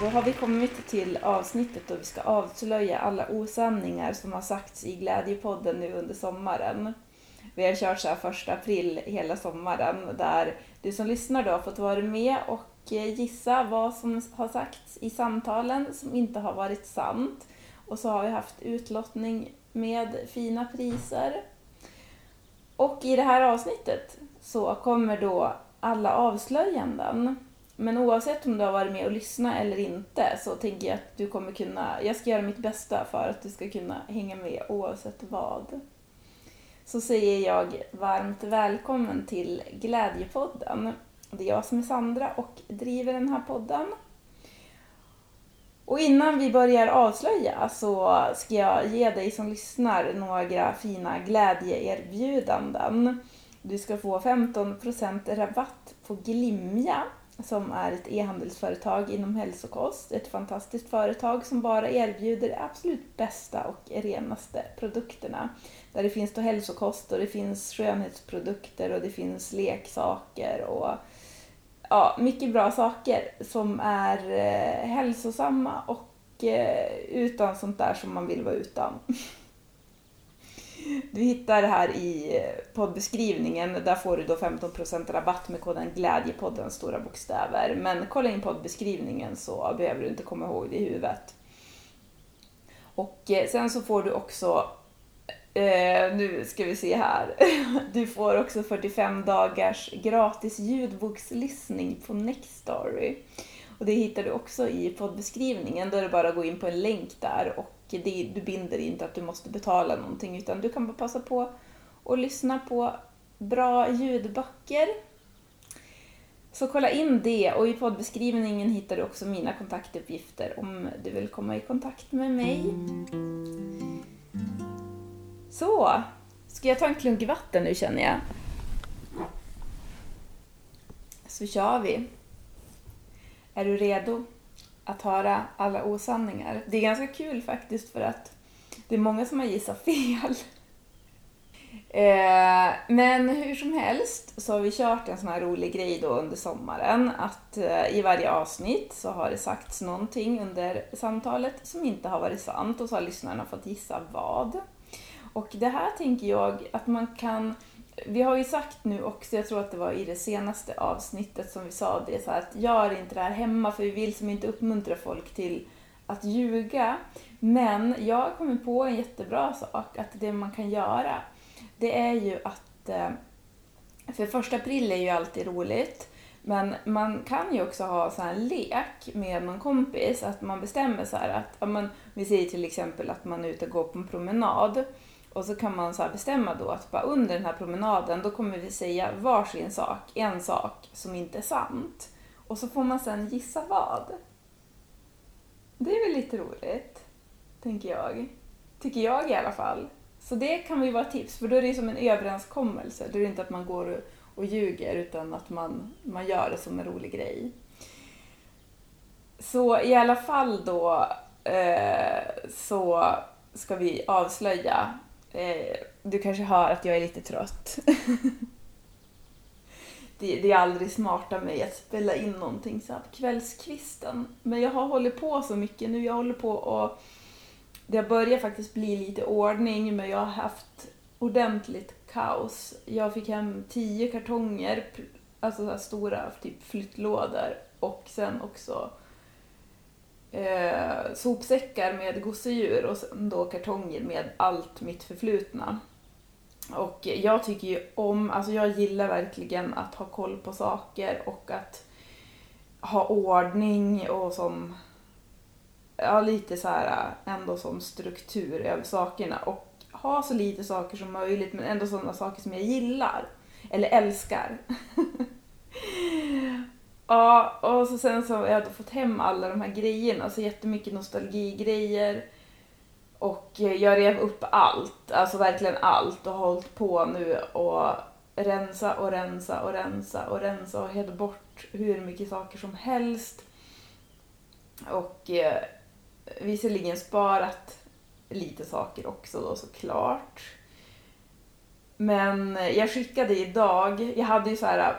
Då har vi kommit till avsnittet då vi ska avslöja alla osanningar som har sagts i Glädjepodden nu under sommaren. Vi har kört så här första april hela sommaren där du som lyssnar då har fått vara med och eh, gissa vad som har sagts i samtalen som inte har varit sant. Och så har vi haft utlottning med fina priser. Och i det här avsnittet så kommer då alla avslöjanden. Men oavsett om du har varit med och lyssnat eller inte så tänker jag att du kommer kunna, jag ska göra mitt bästa för att du ska kunna hänga med oavsett vad. Så säger jag varmt välkommen till Glädjepodden. Det är jag som är Sandra och driver den här podden. Och innan vi börjar avslöja så ska jag ge dig som lyssnar några fina glädjeerbjudanden. Du ska få 15% rabatt på Glimja som är ett e-handelsföretag inom hälsokost. Ett fantastiskt företag som bara erbjuder de absolut bästa och renaste produkterna. Där det finns då hälsokost och det finns skönhetsprodukter och det finns leksaker och ja, mycket bra saker som är eh, hälsosamma och eh, utan sånt där som man vill vara utan. Du hittar det här i eh, poddbeskrivningen. Där får du då 15% rabatt med koden Glädjepodden, stora bokstäver. Men kolla in poddbeskrivningen så behöver du inte komma ihåg det i huvudet. Och eh, sen så får du också, eh, nu ska vi se här, du får också 45 dagars gratis ljudbokslyssning på Nextory. Och det hittar du också i poddbeskrivningen. Då är det bara att gå in på en länk där och det, du binder inte att du måste betala någonting utan du kan bara passa på och lyssna på bra ljudböcker. Så kolla in det och i poddbeskrivningen hittar du också mina kontaktuppgifter om du vill komma i kontakt med mig. Så, ska jag ta en klunk vatten nu känner jag? Så kör vi. Är du redo? att höra alla osanningar. Det är ganska kul faktiskt för att det är många som har gissat fel. Eh, men hur som helst så har vi kört en sån här rolig grej då under sommaren att eh, i varje avsnitt så har det sagts någonting under samtalet som inte har varit sant och så har lyssnarna fått gissa vad. Och det här tänker jag att man kan vi har ju sagt nu också, jag tror att det var i det senaste avsnittet som vi sa det, så att gör inte det här hemma för vi vill som inte uppmuntra folk till att ljuga. Men jag har kommit på en jättebra sak, att det man kan göra, det är ju att, eh, för första april är ju alltid roligt, men man kan ju också ha så här en lek med någon kompis, att man bestämmer så här att, ja, men, vi säger till exempel att man är ute och går på en promenad och så kan man så bestämma då att bara under den här promenaden då kommer vi säga varsin sak, en sak som inte är sant. Och så får man sen gissa vad. Det är väl lite roligt, tänker jag. Tycker jag i alla fall. Så det kan ju vara tips, för då är det som en överenskommelse. Då är det inte att man går och ljuger utan att man, man gör det som en rolig grej. Så i alla fall då eh, så ska vi avslöja Eh, du kanske hör att jag är lite trött. det, det, är aldrig smart av mig att spela in någonting så här på kvällskvisten. Men jag har hållit på så mycket nu. Jag håller på och det har börjat faktiskt bli lite ordning men jag har haft ordentligt kaos. Jag fick hem tio kartonger, alltså så stora typ flyttlådor och sen också eh, sopsäckar med gosedjur och sen då kartonger med allt mitt förflutna. Och jag tycker ju om, alltså jag gillar verkligen att ha koll på saker och att ha ordning och som, ja lite så här ändå som struktur över sakerna och ha så lite saker som möjligt men ändå sådana saker som jag gillar eller älskar. Ja, och så sen så har jag fått hem alla de här grejerna, så jättemycket nostalgigrejer. Och eh, jag rev upp allt, alltså verkligen allt och har hållit på nu och rensa och rensa och rensa och rensa och helt bort hur mycket saker som helst. Och eh, visserligen sparat lite saker också då såklart. Men eh, jag skickade idag, jag hade ju så här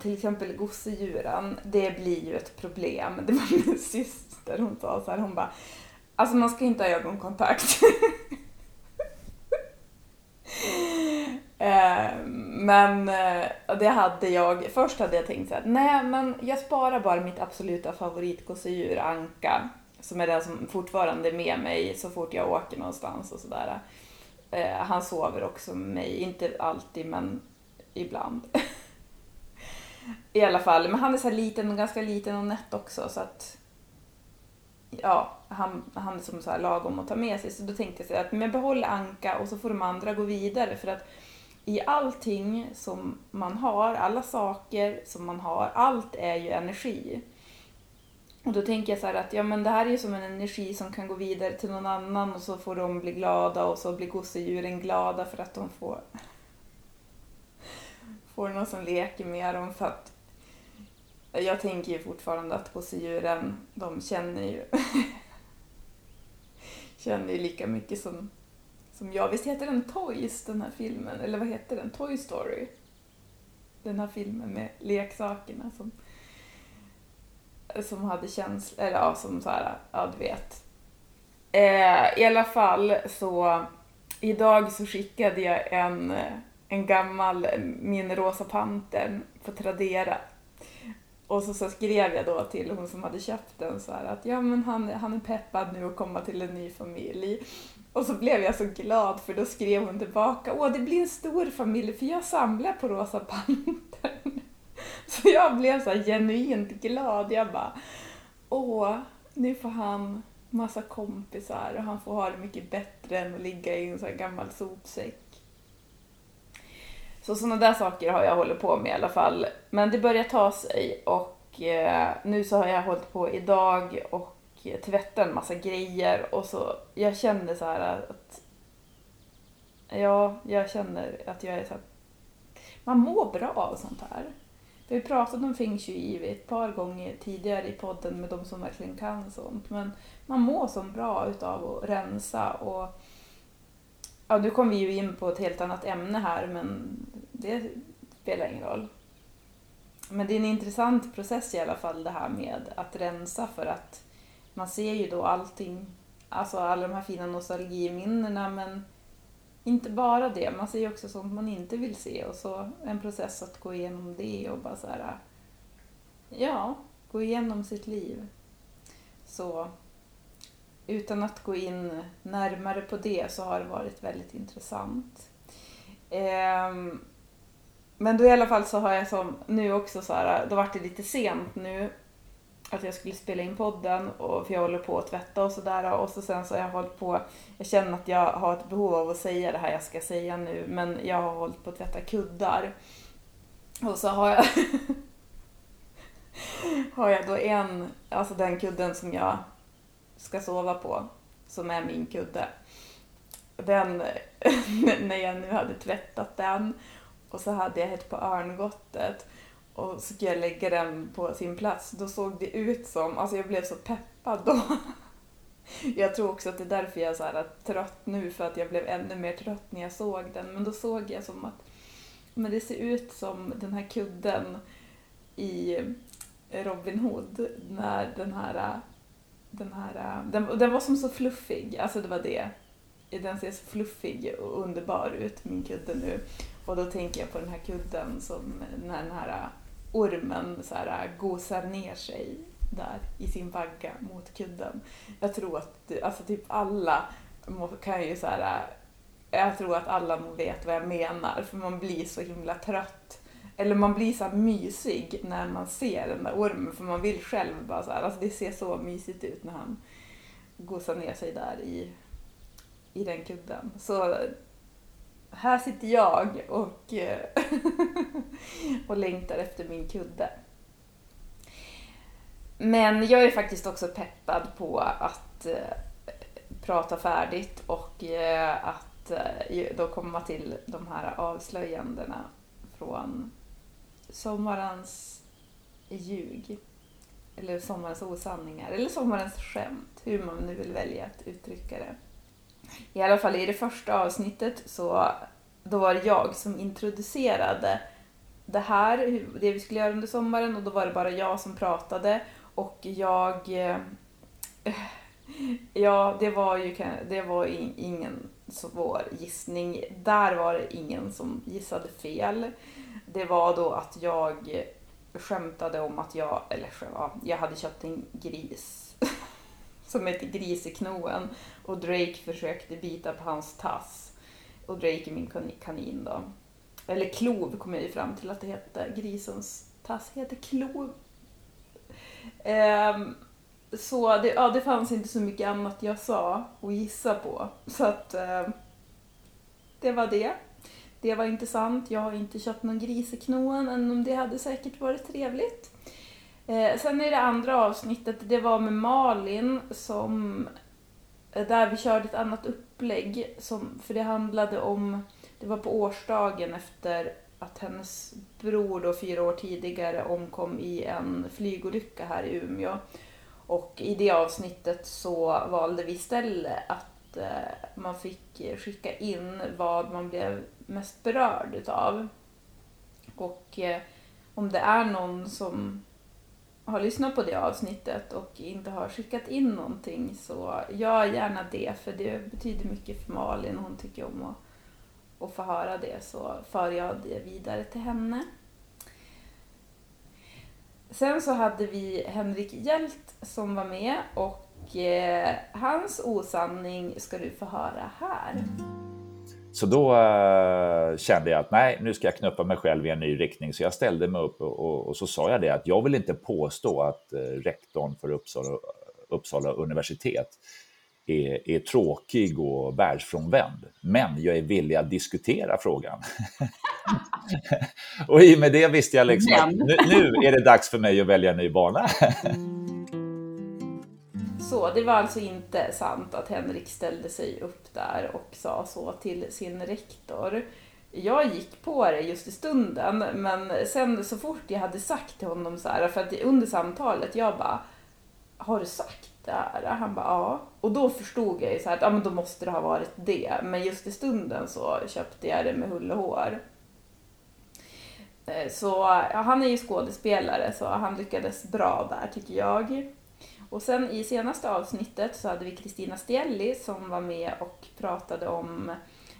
till exempel gosedjuren, det blir ju ett problem. Det var min syster, hon sa så här, hon bara, alltså man ska inte ha ögonkontakt. Ehm, men eh, det hade jag, först hade jag tänkt så här, nej men jag sparar bara mitt absoluta favoritgosedjur, Anka, som är den som fortfarande är med mig så fort jag åker någonstans och sådär. Eh, han sover också med mig, inte alltid men ibland. I alla fall, men han är så här liten, ganska liten och nätt också så att ja, han, han är som så här lagom att ta med sig. Så då tänkte jag så att men jag behåller Anka och så får de andra gå vidare för att i allting som man har, alla saker som man har, allt är ju energi. Och då tänker jag så här att ja men det här är ju som en energi som kan gå vidare till någon annan och så får de bli glada och så blir gosedjuren glada för att de får får någon som leker med dem för att jag tänker ju fortfarande att gosedjuren, de känner ju känner ju lika mycket som, som jag. Visst heter den Toys, den här filmen? Eller vad heter den? Toy Story? Den här filmen med leksakerna som, som hade känslor, eller ja, som så här, ja du vet. Eh, I alla fall så, idag så skickade jag en, en gammal, eh, min rosa Pantern på Tradera och så, så skrev jag då till hon som hade köpt den så här att ja men han, han är peppad nu att komma till en ny familj. Och så blev jag så glad för då skrev hon tillbaka, åh det blir en stor familj för jag samlar på Rosa Pantern. Så jag blev så genuint glad. Jag bara, åh, nu får han massa kompisar och han får ha det mycket bättre än att ligga i en sån här gammal sopsäck. Så sådana där saker har jag hållit på med i alla fall. Men det börjar ta sig och eh, nu så har jag hållit på idag och tvättat en massa grejer och så jag känner så här att ja, jag känner att jag är så här, man mår bra av sånt här. Vi har pratat om feng shui ett par gånger tidigare i podden med de som verkligen kan sånt. Men man mår så bra utav att rensa och Ja, nu kom vi ju in på ett helt annat ämne här, men det spelar ingen roll. Men det är en intressant process i alla fall det här med att rensa för att man ser ju då allting, alltså alla de här fina nostalgiminnena men inte bara det, man ser ju också sånt man inte vill se och så en process att gå igenom det och bara så här, ja, gå igenom sitt liv. Så utan att gå in närmare på det så har det varit väldigt intressant. Ehm, men då i alla fall så har jag som nu också så här, då vart det lite sent nu att jag skulle spela in podden och för jag håller på att tvätta och sådär och så sen så har jag hållit på, jag känner att jag har ett behov av att säga det här jag ska säga nu men jag har hållit på att tvätta kuddar. Och så har jag har jag då en, alltså den kudden som jag ska sova på, som är min kudde. Den, när jag nu hade tvättat den och så hade jag hett på örngottet och så skulle jag lägga den på sin plats, då såg det ut som, alltså jag blev så peppad då. Jag tror också att det är därför jag är så här trött nu, för att jag blev ännu mer trött när jag såg den. Men då såg jag som att men det ser ut som den här kudden i Robin Hood när den här den här, äh, den, den var som så fluffig, alltså det var det. Den ser så fluffig och underbar ut, min kudde nu. Och då tänker jag på den här kudden som när den här äh, ormen så här, äh, gosar ner sig där i sin vagga mot kudden. Jag tror att alltså typ alla kan ju så här, jag tror att alla vet vad jag menar för man blir så himla trött eller man blir så mysig när man ser den där ormen för man vill själv bara så här, alltså det ser så mysigt ut när han gosar ner sig där i, i den kudden. Så här sitter jag och, eh, och längtar efter min kudde. Men jag är faktiskt också peppad på att eh, prata färdigt och eh, att då komma till de här avslöjandena från sommarens ljug. Eller sommarens osanningar. Eller sommarens skämt. Hur man nu vill välja att uttrycka det. I alla fall i det första avsnittet så då var det jag som introducerade det här, det vi skulle göra under sommaren och då var det bara jag som pratade och jag... Eh, ja, det var ju det var ingen svår gissning. Där var det ingen som gissade fel. Det var då att jag skämtade om att jag, eller ja, jag hade köpt en gris som heter Griseknoen och Drake försökte bita på hans tass. Och Drake är min kanin då. Eller klov kom jag ju fram till att det hette. Grisens tass heter klov. Um, så det, ja, det fanns inte så mycket annat jag sa och gissa på. Så att uh, det var det. Det var intressant. Jag har inte köpt någon griseknoen, än om det hade säkert varit trevligt. Eh, sen är det andra avsnittet, det var med Malin som eh, där vi körde ett annat upplägg. Som, för det handlade om, det var på årsdagen efter att hennes bror då fyra år tidigare omkom i en flygolycka här i Umeå. Och i det avsnittet så valde vi istället att att eh, man fick skicka in vad man blev mest berörd utav. Och eh, om det är någon som har lyssnat på det avsnittet och inte har skickat in någonting så gör gärna det för det betyder mycket för Malin hon tycker om att, att få höra det så för jag det vidare till henne. Sen så hade vi Henrik Hjält som var med och eh, hans osanning ska du få höra här. Så då uh, kände jag att nej, nu ska jag knuppa mig själv i en ny riktning. Så jag ställde mig upp och, och, och så sa jag det att jag vill inte påstå att uh, rektorn för Uppsala, Uppsala universitet är, är tråkig och världsfrånvänd. Men jag är villig att diskutera frågan. och i och med det visste jag liksom att nu, nu, är det dags för mig att välja en ny bana. Så det var alltså inte sant att Henrik ställde sig upp där och sa så till sin rektor. Jag gick på det just i stunden, men sen så fort jag hade sagt till honom så här, för att under samtalet, jag bara, har du sagt det här? Han bara, ja. Och då förstod jag ju så här att, ja men då måste det ha varit det. Men just i stunden så köpte jag det med hull och hår. Eh, så ja, han är ju skådespelare så han lyckades bra där tycker jag. Och sen i senaste avsnittet så hade vi Kristina Stielli som var med och pratade om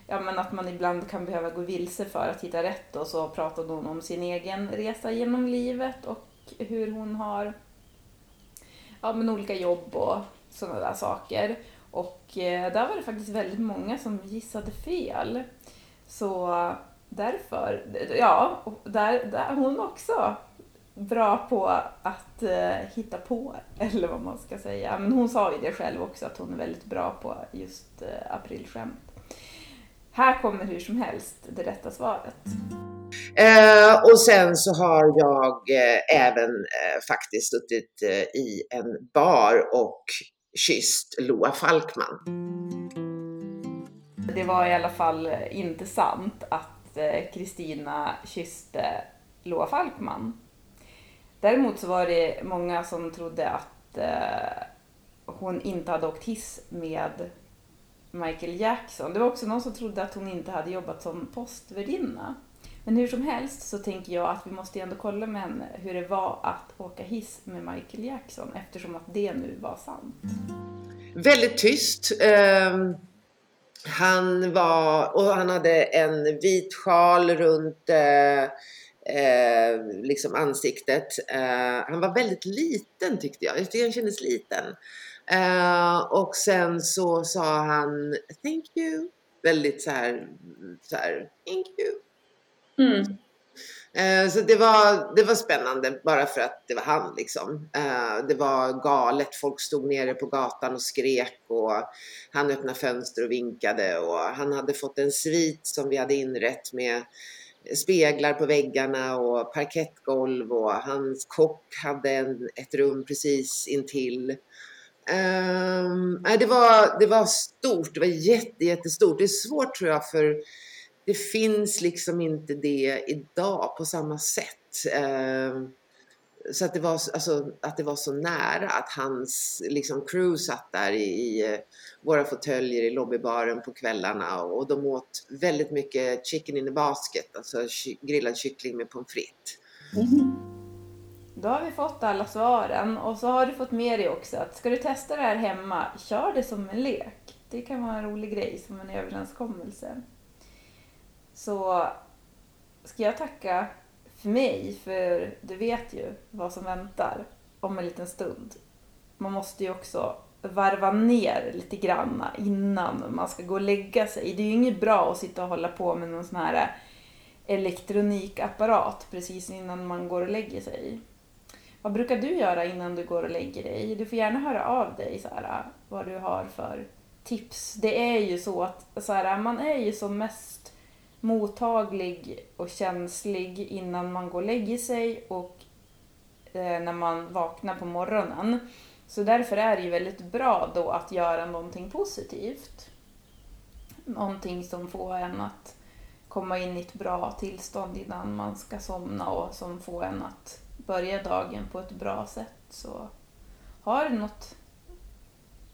ja, men att man ibland kan behöva gå vilse för att hitta rätt och så pratade hon om sin egen resa genom livet och hur hon har ja, men olika jobb och sådana där saker. Och eh, där var det faktiskt väldigt många som gissade fel. Så därför, ja, där, där hon också bra på att eh, hitta på, eller vad man ska säga. Men hon sa ju det själv också, att hon är väldigt bra på just eh, aprilskämt. Här kommer hur som helst det rätta svaret. Eh, och sen så har jag eh, även eh, faktiskt suttit eh, i en bar och kysst Loa Falkman. Det var i alla fall inte sant att eh, Kristina kysste Loa Falkman. Däremot så var det många som trodde att eh, hon inte hade åkt hiss med Michael Jackson. Det var också någon som trodde att hon inte hade jobbat som postvärdinna. Men hur som helst så tänker jag att vi måste ändå kolla med henne hur det var att åka hiss med Michael Jackson eftersom att det nu var sant. Väldigt tyst. Um, han var, och han hade en vit sjal runt uh, eh, liksom ansiktet. Eh, han var väldigt liten tyckte jag. Jag tyckte han kändes liten. Eh, och sen så sa han Thank you. Väldigt så här, så här Thank you. Mm. Eh, så det var, det var spännande bara för att det var han liksom. Eh, det var galet. Folk stod nere på gatan och skrek och han öppnade fönster och vinkade och han hade fått en svit som vi hade inrett med speglar på väggarna och parkettgolv och hans kock hade en, ett rum precis intill. Um, det, var, det var stort, det var jätte, jättestort. Det är svårt tror jag för det finns liksom inte det idag på samma sätt. Um, så att det, var, alltså, att det var så nära att hans liksom, crew satt där i, i eh, våra fåtöljer i lobbybaren på kvällarna och de åt väldigt mycket chicken in a basket, alltså grillad kyckling med pommes frites. Mm. Då har vi fått alla svaren och så har du fått med dig också att ska du testa det här hemma, kör det som en lek. Det kan vara en rolig grej som en överenskommelse. Så ska jag tacka för mig, för du vet ju vad som väntar om en liten stund. Man måste ju också varva ner lite grann innan man ska gå och lägga sig. Det är ju inget bra att sitta och hålla på med någon sån här elektronikapparat precis innan man går och lägger sig. Vad brukar du göra innan du går och lägger dig? Du får gärna höra av dig så här, vad du har för tips. Det är ju så att så här, man är ju som mest mottaglig och känslig innan man går och lägger sig och eh, när man vaknar på morgonen. Så därför är det ju väldigt bra då att göra någonting positivt. Någonting som får en att komma in i ett bra tillstånd innan man ska somna och som får en att börja dagen på ett bra sätt. Så har du något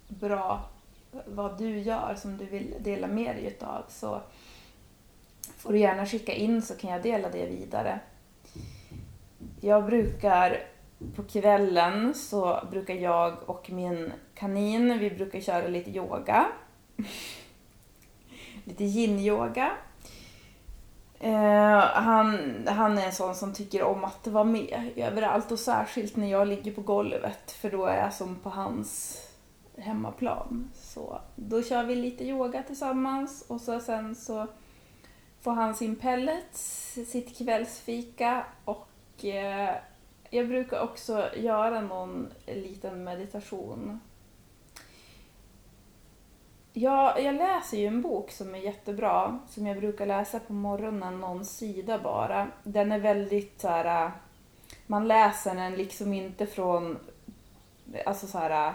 bra vad du gör som du vill dela med dig utav så får du gärna skicka in så kan jag dela det vidare. Jag brukar på kvällen så brukar jag och min kanin, vi brukar köra lite yoga. lite yin-yoga. Eh, han, han är en sån som tycker om att vara med överallt och särskilt när jag ligger på golvet för då är jag som på hans hemmaplan. Så då kör vi lite yoga tillsammans och så sen så får han sin pellets, sitt kvällsfika och eh, jag brukar också göra någon liten meditation. Ja, jag läser ju en bok som är jättebra, som jag brukar läsa på morgonen, någon sida bara. Den är väldigt så här, eh, man läser den liksom inte från, alltså så här, eh,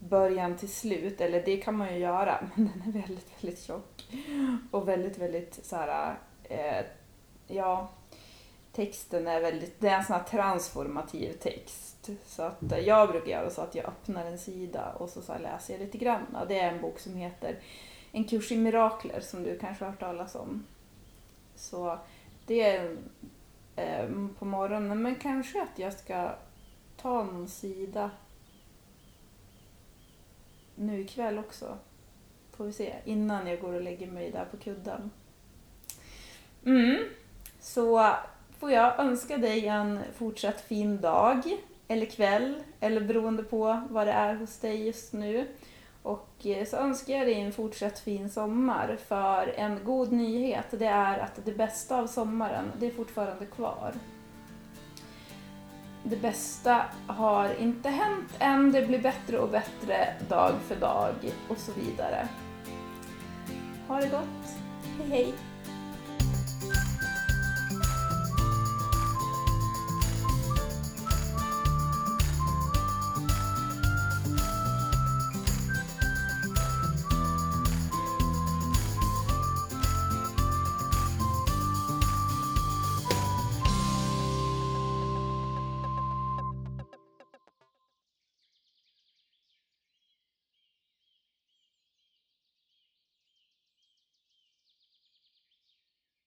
början till slut, eller det kan man ju göra, men den är väldigt, väldigt tjock. Och väldigt, väldigt så här, eh, ja, texten är väldigt, det är en sån här transformativ text. Så att eh, jag brukar göra så att jag öppnar en sida och så, så läser jag lite grann. Det är en bok som heter En kurs i mirakler som du kanske har hört talas om. Så det är eh, på morgonen, men kanske att jag ska ta någon sida nu ikväll också. Får vi se, innan jag går och lägger mig där på kudden. Mm. Så får jag önska dig en fortsatt fin dag, eller kväll, eller beroende på vad det är hos dig just nu. Och eh, så önskar jag dig en fortsatt fin sommar, för en god nyhet det är att det bästa av sommaren, det är fortfarande kvar. Det bästa har inte hänt än, det blir bättre och bättre dag för dag och så vidare. Ha det gott, hej hej!